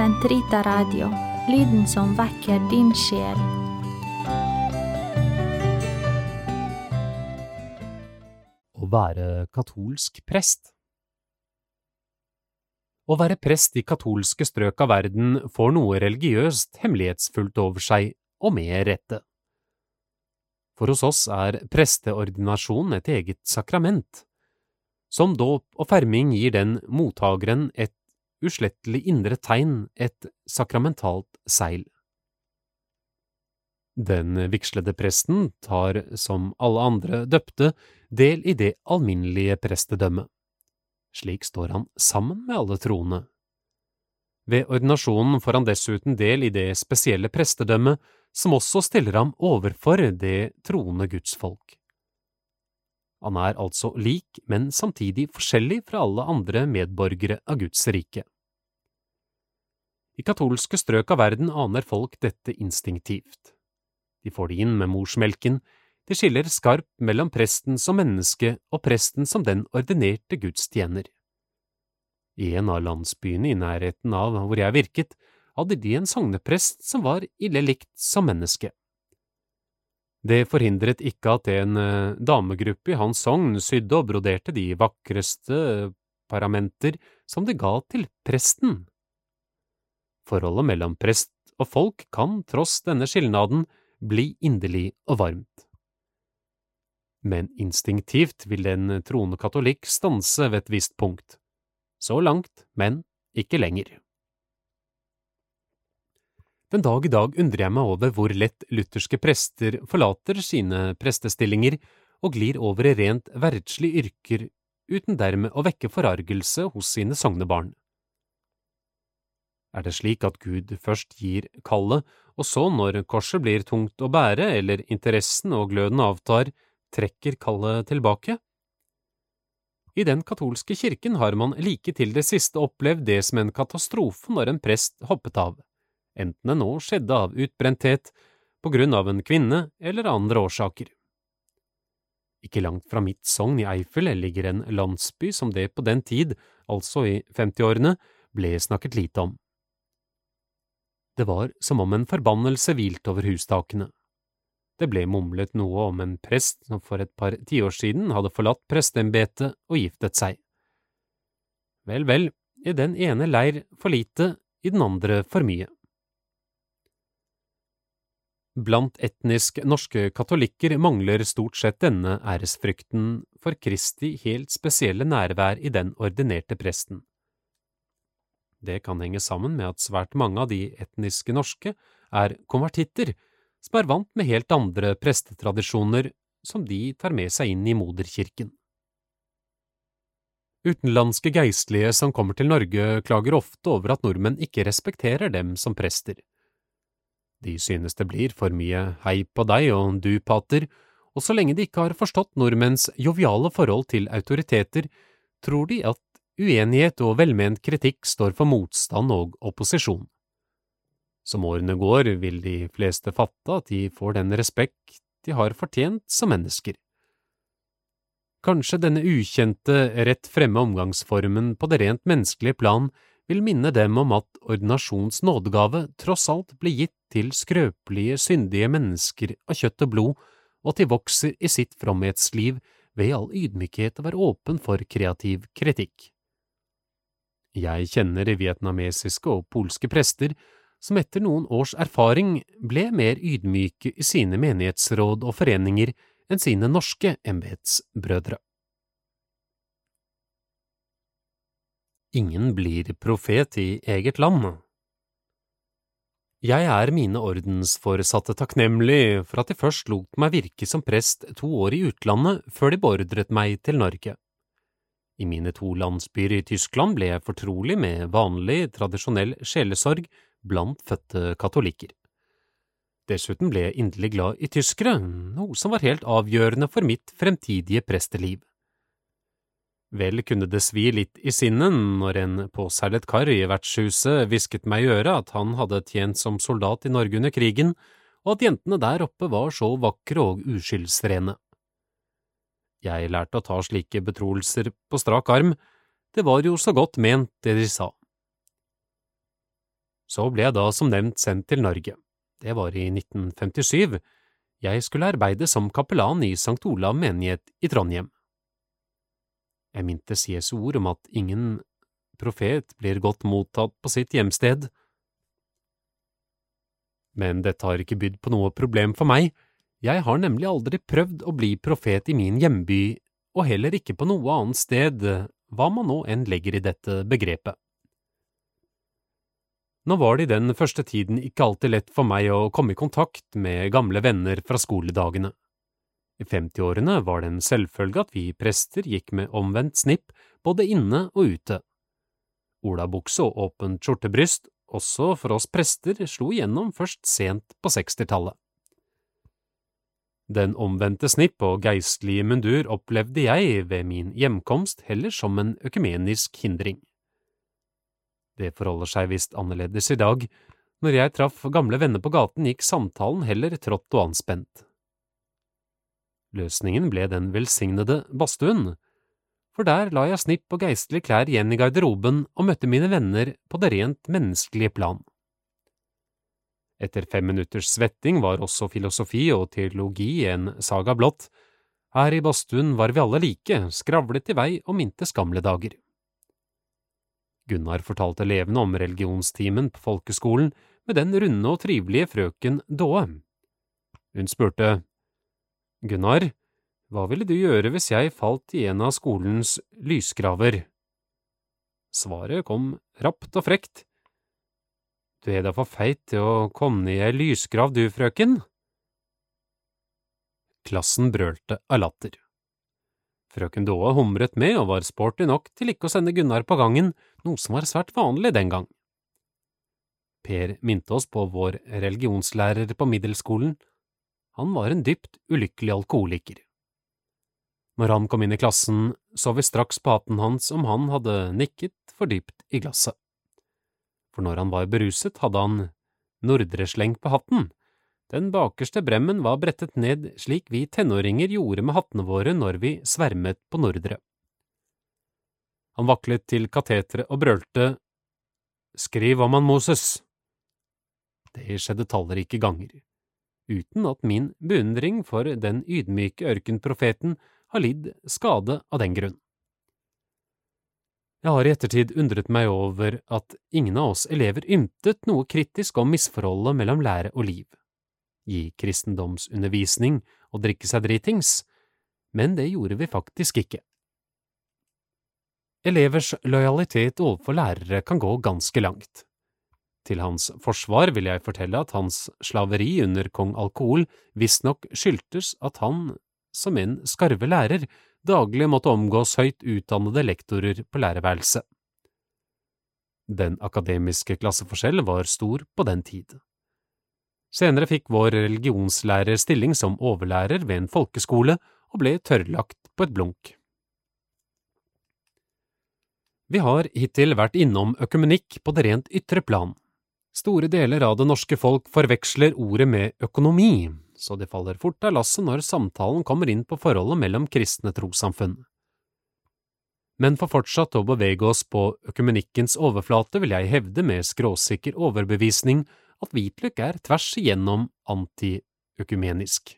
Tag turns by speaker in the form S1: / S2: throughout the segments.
S1: Sentrita Radio, lyden som vekker din sjel.
S2: Å være katolsk prest Å være prest i katolske strøk av verden får noe religiøst hemmelighetsfullt over seg, og med rette. For hos oss er presteordinasjon et eget sakrament. Som dåp og ferming gir den mottageren et uslettelig indre tegn, et sakramentalt seil. Den vigslede presten tar, som alle andre døpte, del i det alminnelige prestedømmet. Slik står han sammen med alle troende. Ved ordinasjonen får han dessuten del i det spesielle prestedømmet som også stiller ham overfor det troende gudsfolk. Han er altså lik, men samtidig forskjellig fra alle andre medborgere av Guds rike. I katolske strøk av verden aner folk dette instinktivt. De får det inn med morsmelken, de skiller skarpt mellom presten som menneske og presten som den ordinerte gudstjener. I en av landsbyene i nærheten av hvor jeg virket, hadde de en sogneprest som var ille likt som menneske. Det forhindret ikke at en eh, damegruppe i hans sogn sydde og broderte de vakreste paramenter som de ga til presten. Forholdet mellom prest og folk kan, tross denne skilnaden, bli inderlig og varmt. Men instinktivt vil en troende katolikk stanse ved et visst punkt. Så langt, men ikke lenger. Den dag i dag undrer jeg meg over hvor lett lutherske prester forlater sine prestestillinger og glir over i rent verdslige yrker uten dermed å vekke forargelse hos sine sognebarn. Er det slik at Gud først gir kallet, og så, når korset blir tungt å bære eller interessen og gløden avtar, trekker kallet tilbake? I den katolske kirken har man like til det siste opplevd det som en katastrofe når en prest hoppet av, enten det nå skjedde av utbrenthet, på grunn av en kvinne eller andre årsaker. Ikke langt fra mitt sogn i Eifel ligger en landsby som det på den tid, altså i 50-årene, ble snakket lite om. Det var som om en forbannelse hvilte over hustakene. Det ble mumlet noe om en prest som for et par tiår siden hadde forlatt presteembetet og giftet seg. Vel, vel, i den ene leir for lite, i den andre for mye. Blant etnisk norske katolikker mangler stort sett denne æresfrykten for Kristi helt spesielle nærvær i den ordinerte presten. Det kan henge sammen med at svært mange av de etniske norske er konvertitter, som er vant med helt andre prestetradisjoner som de tar med seg inn i moderkirken. Utenlandske geistlige som kommer til Norge, klager ofte over at nordmenn ikke respekterer dem som prester. De synes det blir for mye hei på deg og du, pater, og så lenge de ikke har forstått nordmenns joviale forhold til autoriteter, tror de at uenighet og velment kritikk står for motstand og opposisjon. Som årene går, vil de fleste fatte at de får den respekt de har fortjent som mennesker. Kanskje denne ukjente, rett fremme omgangsformen på det rent menneskelige plan vil minne dem om at ordinasjons nådegave tross alt ble gitt til skrøpelige, syndige mennesker av kjøtt og blod, og at de vokser i sitt fromhetsliv ved all ydmykhet å være åpen for kreativ kritikk. Jeg kjenner vietnamesiske og polske prester som etter noen års erfaring ble mer ydmyke i sine menighetsråd og foreninger enn sine norske embetsbrødre. Ingen blir profet i eget land. Jeg er mine ordensforesatte takknemlig for at de først lot meg virke som prest to år i utlandet før de beordret meg til Norge. I mine to landsbyer i Tyskland ble jeg fortrolig med vanlig, tradisjonell sjelesorg blant fødte katolikker. Dessuten ble jeg inderlig glad i tyskere, noe som var helt avgjørende for mitt fremtidige presteliv. Vel kunne det svi litt i sinnet når en påseilet kar i vertshuset hvisket meg i øret at han hadde tjent som soldat i Norge under krigen, og at jentene der oppe var så vakre og uskyldsrene. Jeg lærte å ta slike betroelser på strak arm, det var jo så godt ment det de sa. Så ble jeg da som nevnt sendt til Norge. Det var i 1957. Jeg skulle arbeide som kapellan i St. Olav menighet i Trondheim. Jeg mintes Jesu ord om at ingen profet blir godt mottatt på sitt hjemsted. Men dette har ikke bydd på noe problem for meg, jeg har nemlig aldri prøvd å bli profet i min hjemby, og heller ikke på noe annet sted, hva man nå enn legger i dette begrepet. Nå var det i den første tiden ikke alltid lett for meg å komme i kontakt med gamle venner fra skoledagene. I femtiårene var det en selvfølge at vi prester gikk med omvendt snipp både inne og ute. Olabukse og åpent skjortebryst, også for oss prester, slo igjennom først sent på sekstertallet. Den omvendte snipp og geistlige mundur opplevde jeg ved min hjemkomst heller som en økumenisk hindring. Det forholder seg visst annerledes i dag. Når jeg traff gamle venner på gaten, gikk samtalen heller trått og anspent. Løsningen ble den velsignede badstuen, for der la jeg snipp og geistlige klær igjen i garderoben og møtte mine venner på det rent menneskelige plan. Etter fem minutters svetting var også filosofi og teologi en saga blått. Her i badstuen var vi alle like, skravlet i vei og mintes gamle dager. Gunnar fortalte elevene om religionstimen på folkeskolen med den runde og trivelige frøken Daae. Hun spurte, Gunnar, hva ville du gjøre hvis jeg falt i en av skolens lysgraver? Svaret kom rapt og frekt. Du er da for feit til å komme i ei lysgrav du, frøken? Klassen brølte av latter. Frøken Daae humret med og var sporty nok til ikke å sende Gunnar på gangen, noe som var svært vanlig den gang. Per minte oss på vår religionslærer på middelskolen. Han var en dypt ulykkelig alkoholiker. Når han kom inn i klassen, så vi straks på hatten hans om han hadde nikket for dypt i glasset for når han var beruset, hadde han nordresleng på hatten. Den bakerste bremmen var brettet ned slik vi tenåringer gjorde med hattene våre når vi svermet på nordre. Han vaklet til kateteret og brølte Skriv om han, Moses! Det skjedde tallrike ganger, uten at min beundring for den ydmyke ørkenprofeten har lidd skade av den grunn. Jeg har i ettertid undret meg over at ingen av oss elever ymtet noe kritisk om misforholdet mellom lære og liv. Gi kristendomsundervisning og drikke seg dritings, men det gjorde vi faktisk ikke. Elevers lojalitet overfor lærere kan gå ganske langt. Til hans forsvar vil jeg fortelle at hans slaveri under kong Alkohol visstnok skyldtes at han, som en skarve lærer, daglig måtte omgås høyt utdannede lektorer på lærerværelset. Den akademiske klasseforskjell var stor på den tid. Senere fikk vår religionslærer stilling som overlærer ved en folkeskole og ble tørrlagt på et blunk. Vi har hittil vært innom økumenikk på det rent ytre plan. Store deler av det norske folk forveksler ordet med økonomi, så det faller fort av lasset når samtalen kommer inn på forholdet mellom kristne trossamfunn. Men for fortsatt å bevege oss på økumenikkens overflate vil jeg hevde med skråsikker overbevisning at hvitløk er tvers igjennom antiøkumenisk.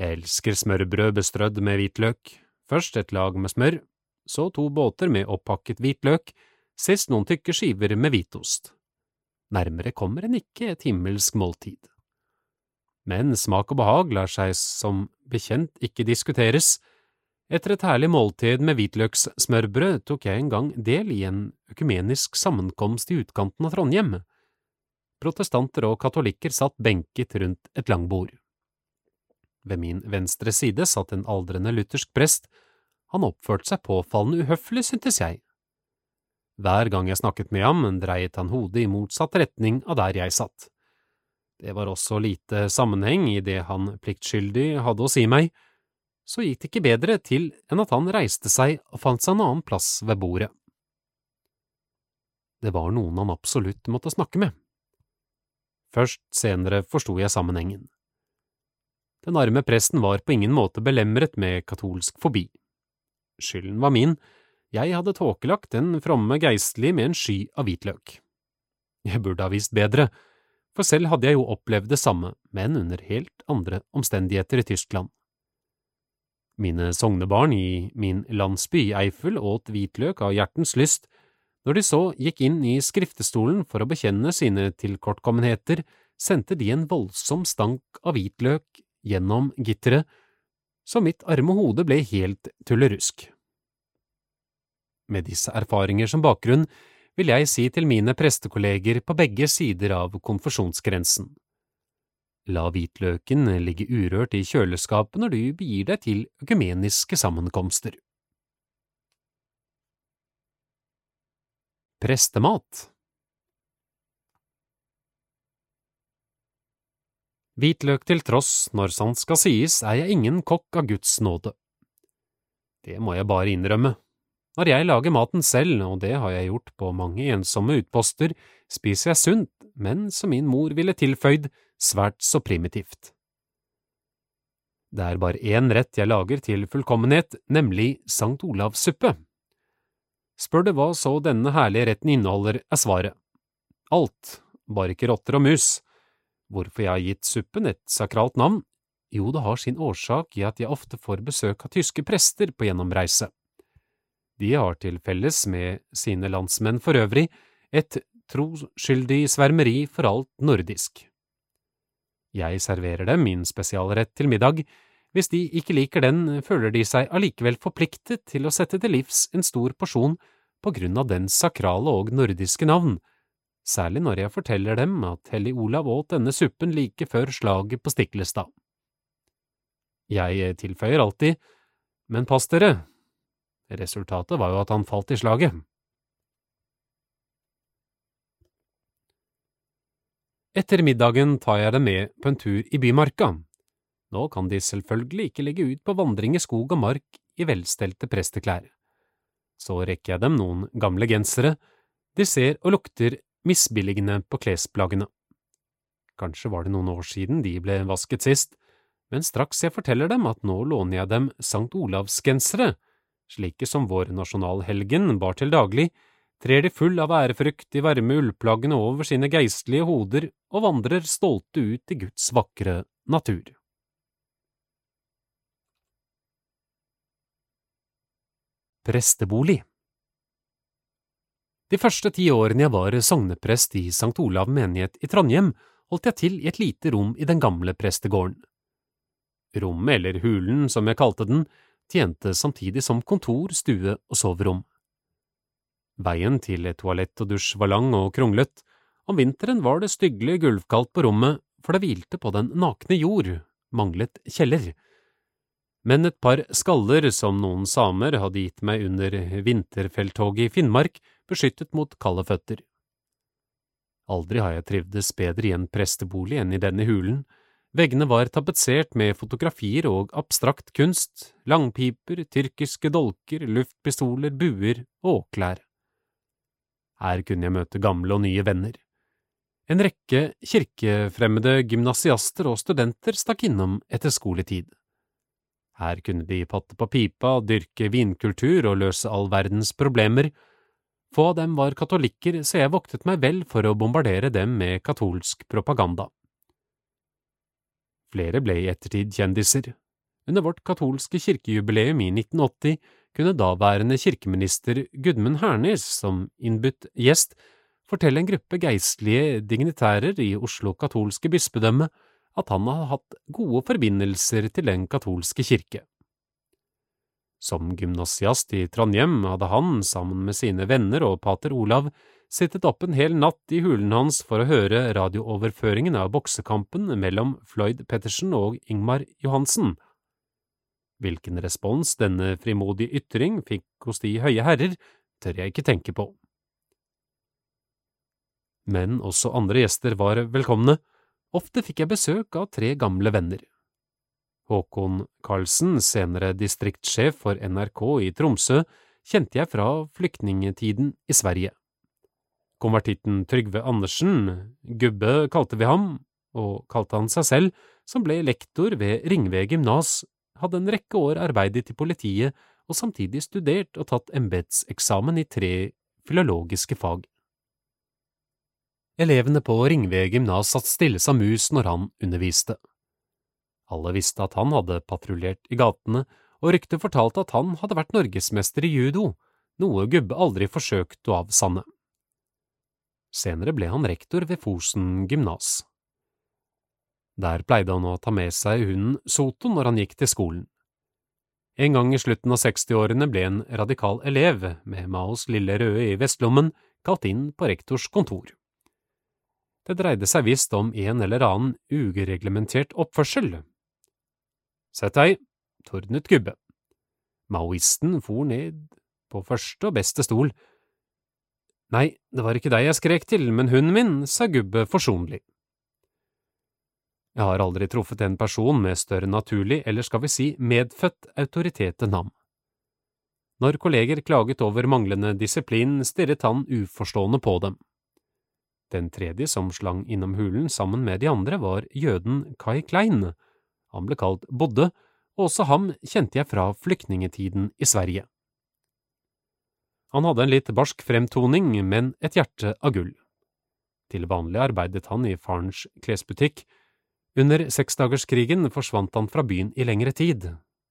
S2: Jeg elsker smørbrød bestrødd med hvitløk, først et lag med smør, så to båter med oppakket hvitløk, sist noen tykke skiver med hvitost. Nærmere kommer en ikke et himmelsk måltid. Men smak og behag lar seg som bekjent ikke diskuteres. Etter et herlig måltid med hvitløkssmørbrød tok jeg en gang del i en økumenisk sammenkomst i utkanten av Trondheim. Protestanter og katolikker satt benket rundt et langbord. Ved min venstre side satt en aldrende luthersk prest. Han oppførte seg påfallende uhøflig, syntes jeg. Hver gang jeg snakket med ham, dreiet han hodet i motsatt retning av der jeg satt. Det var også lite sammenheng i det han pliktskyldig hadde å si meg, så gikk det ikke bedre til enn at han reiste seg og fant seg en annen plass ved bordet. Det var noen han absolutt måtte snakke med. Først senere forsto jeg sammenhengen. Den arme presten var på ingen måte belemret med katolsk fobi. Skylden var min, jeg hadde tåkelagt den fromme geistlige med en sky av hvitløk. Jeg burde ha visst bedre, for selv hadde jeg jo opplevd det samme, men under helt andre omstendigheter i Tyskland. Mine sognebarn i min landsby Eifel åt hvitløk av hjertens lyst, når de så gikk inn i skriftestolen for å bekjenne sine tilkortkommenheter, sendte de en voldsom stank av hvitløk gjennom gitteret, så mitt arme hode ble helt tullerusk. Med disse erfaringer som bakgrunn vil jeg si til mine prestekolleger på begge sider av konfesjonsgrensen. La hvitløken ligge urørt i kjøleskapet når du begir deg til økumeniske sammenkomster. Prestemat Hvitløk til tross, når sant skal sies, er jeg ingen kokk av Guds nåde. Det må jeg bare innrømme. Når jeg lager maten selv, og det har jeg gjort på mange ensomme utposter, spiser jeg sunt, men som min mor ville tilføyd, svært så primitivt. Det er bare én rett jeg lager til fullkommenhet, nemlig Sankt Olavs suppe. Spør du hva så denne herlige retten inneholder, er svaret. Alt, bare ikke rotter og mus. Hvorfor jeg har gitt suppen et sakralt navn? Jo, det har sin årsak i at jeg ofte får besøk av tyske prester på gjennomreise. De har til felles med sine landsmenn for øvrig et troskyldig svermeri for alt nordisk. Jeg serverer dem min spesialrett til middag. Hvis de ikke liker den, føler de seg allikevel forpliktet til å sette til livs en stor porsjon på grunn av dens sakrale og nordiske navn, særlig når jeg forteller dem at Hellig Olav åt denne suppen like før slaget på Stiklestad. Jeg tilføyer alltid, men pass dere, resultatet var jo at han falt i slaget. Etter middagen tar jeg dem med på en tur i bymarka. Nå kan de selvfølgelig ikke legge ut på vandring i skog og mark i velstelte presteklær. Så rekker jeg dem noen gamle gensere, de ser og lukter misbilligende på klesplaggene. Kanskje var det noen år siden de ble vasket sist, men straks jeg forteller dem at nå låner jeg dem Sankt Olavsgensere, slike som vår nasjonalhelgen bar til daglig, trer de full av ærefrykt i varme ullplaggene over sine geistlige hoder og vandrer stolte ut i Guds vakre natur. Prestebolig de første ti årene jeg var sogneprest i St. Olav menighet i Trondheim, holdt jeg til i et lite rom i den gamle prestegården. Rommet, eller hulen som jeg kalte den, tjente samtidig som kontor, stue og soverom. Veien til toalett og dusj var lang og kronglet, om vinteren var det styggelig gulvkaldt på rommet, for det hvilte på den nakne jord, manglet kjeller men et par skaller som noen samer hadde gitt meg under vinterfelttoget i Finnmark, beskyttet mot kalde føtter. Aldri har jeg trivdes bedre i en prestebolig enn i denne hulen. Veggene var tapetsert med fotografier og abstrakt kunst, langpiper, tyrkiske dolker, luftpistoler, buer og klær. Her kunne jeg møte gamle og nye venner. En rekke kirkefremmede gymnasiaster og studenter stakk innom etter skoletid. Her kunne de patte på pipa, dyrke vinkultur og løse all verdens problemer. Få av dem var katolikker, så jeg voktet meg vel for å bombardere dem med katolsk propaganda. Flere ble i ettertid kjendiser. Under vårt katolske kirkejubileum i 1980 kunne daværende kirkeminister Gudmund Hernes, som innbudt gjest, fortelle en gruppe geistlige dignitærer i Oslo katolske bispedømme at han har hatt gode forbindelser til den katolske kirke. Som gymnasiast i Trondheim hadde han, sammen med sine venner og pater Olav, sittet opp en hel natt i hulen hans for å høre radiooverføringen av boksekampen mellom Floyd Pettersen og Ingmar Johansen. Hvilken respons denne frimodige ytring fikk hos de høye herrer, tør jeg ikke tenke på. Men også andre gjester var velkomne, Ofte fikk jeg besøk av tre gamle venner. Håkon Karlsen, senere distriktssjef for NRK i Tromsø, kjente jeg fra flyktningetiden i Sverige. Konvertitten Trygve Andersen, Gubbe kalte vi ham, og kalte han seg selv, som ble lektor ved Ringve gymnas, hadde en rekke år arbeidet i politiet og samtidig studert og tatt embetseksamen i tre filologiske fag. Elevene på Ringve gymnas satt stille som mus når han underviste. Alle visste at han hadde patruljert i gatene, og ryktet fortalte at han hadde vært norgesmester i judo, noe Gubbe aldri forsøkte å avsanne. Senere ble han rektor ved Fosen gymnas. Der pleide han å ta med seg hunden Soto når han gikk til skolen. En gang i slutten av 60-årene ble en radikal elev med Maos lille røde i vestlommen kalt inn på rektors kontor. Det dreide seg visst om en eller annen ugereglementert oppførsel. Sett deg, tordnet Gubbe. Maoisten for ned på første og beste stol. Nei, det var ikke deg jeg skrek til, men hunden min, sa Gubbe forsonlig. Jeg har aldri truffet en person med større naturlig, eller skal vi si medfødt autoritet enn ham. Når kolleger klaget over manglende disiplin, stirret han uforstående på dem. Den tredje som slang innom hulen sammen med de andre, var jøden Kai Klein. Han ble kalt Bodde, og også ham kjente jeg fra flyktningetiden i Sverige. Han hadde en litt barsk fremtoning, men et hjerte av gull. Til vanlig arbeidet han i farens klesbutikk, under seksdagerskrigen forsvant han fra byen i lengre tid.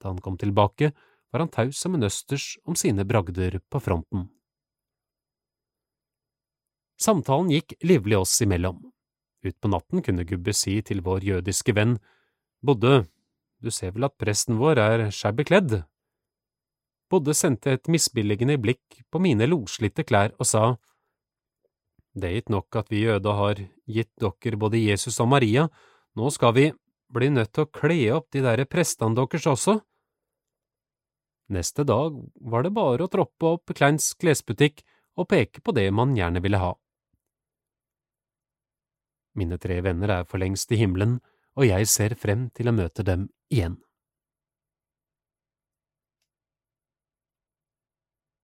S2: Da han kom tilbake, var han taus som en østers om sine bragder på fronten. Samtalen gikk livlig oss imellom. Utpå natten kunne Gubbe si til vår jødiske venn, Bodde, du ser vel at presten vår er skjær kledd? Bodde sendte et misbilligende blikk på mine loslitte klær og sa, Det er ikke nok at vi jøder har gitt dere både Jesus og Maria, nå skal vi bli nødt til å kle opp de derre prestene deres også. Neste dag var det bare å troppe opp Kleins klesbutikk og peke på det man gjerne ville ha. Mine tre venner er for lengst i himmelen, og jeg ser frem til å møte dem igjen.